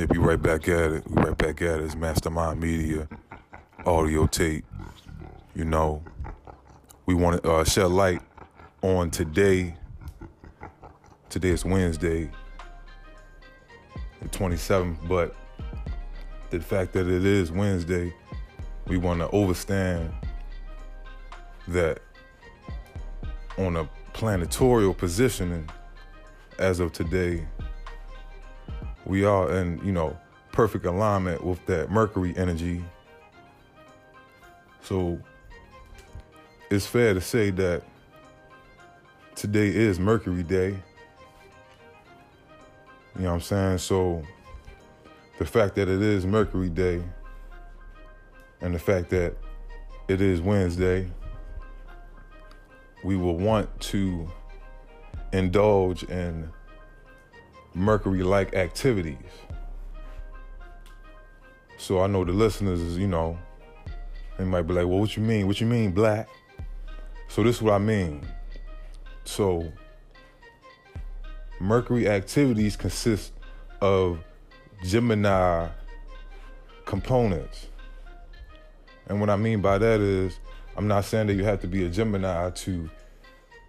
They be right back at it. We right back at it. It's Mastermind Media, audio tape. You know, we want to uh, shed light on today. Today is Wednesday, the 27th, but the fact that it is Wednesday, we want to overstand that on a planetorial positioning as of today, we are in, you know, perfect alignment with that Mercury energy. So it's fair to say that today is Mercury Day. You know what I'm saying? So the fact that it is Mercury Day and the fact that it is Wednesday, we will want to indulge in Mercury like activities. So I know the listeners is, you know, they might be like, well, what you mean? What you mean, black? So this is what I mean. So Mercury activities consist of Gemini components. And what I mean by that is, I'm not saying that you have to be a Gemini to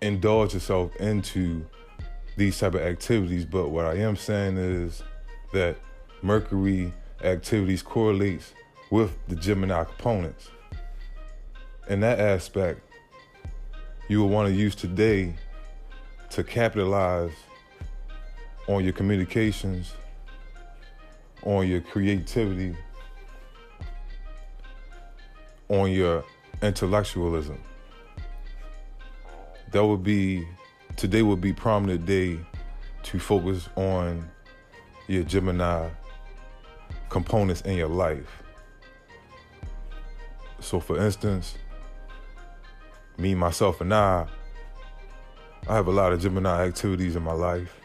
indulge yourself into these type of activities, but what I am saying is that Mercury activities correlates with the Gemini components. In that aspect, you will want to use today to capitalize on your communications, on your creativity, on your intellectualism. That would be today would be prominent day to focus on your Gemini components in your life. So for instance, me, myself, and I, I have a lot of Gemini activities in my life.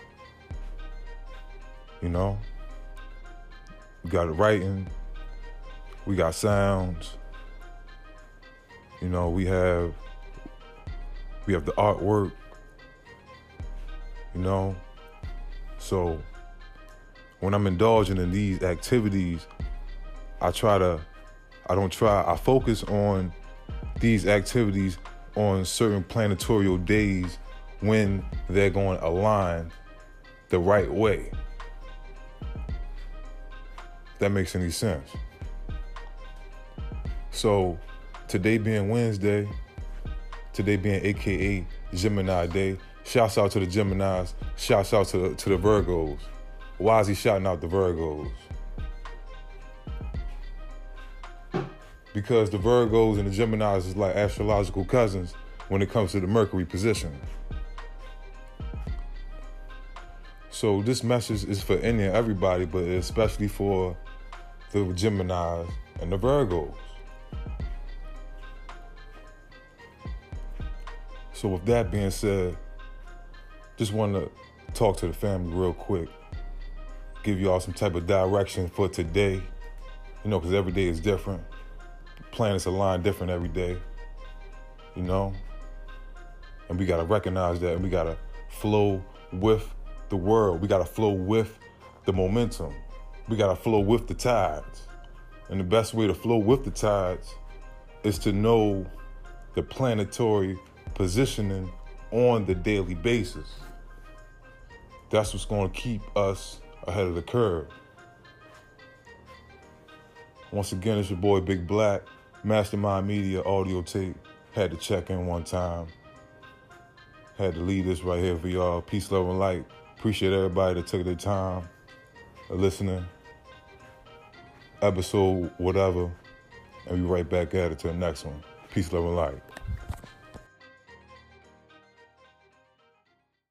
You know? We got writing, we got sounds, you know, we have we have the artwork, you know. So when I'm indulging in these activities, I try to I don't try, I focus on these activities on certain planetorial days when they're going to align the right way. If that makes any sense. So today being Wednesday, today being AKA Gemini Day, shouts out to the Geminis, shouts out to the, to the Virgos. Why is he shouting out the Virgos? Because the Virgos and the Geminis is like astrological cousins when it comes to the Mercury position. So this message is for any and everybody, but especially for the Geminis and the Virgos. So with that being said, just want to talk to the family real quick. Give y'all some type of direction for today. You know, because every day is different. Planets align different every day. You know? And we got to recognize that and we got to flow with the world. We got to flow with the momentum. We got to flow with the tides. And the best way to flow with the tides is to know the planetary positioning on the daily basis. That's what's going to keep us ahead of the curve. Once again, it's your boy Big Black, Mastermind Media audio tape. Had to check in one time. Had to leave this right here for y'all. Peace, love, and light. Appreciate everybody that took their time listening. Episode, whatever. And we right back at it to the next one. Peace, love, and light.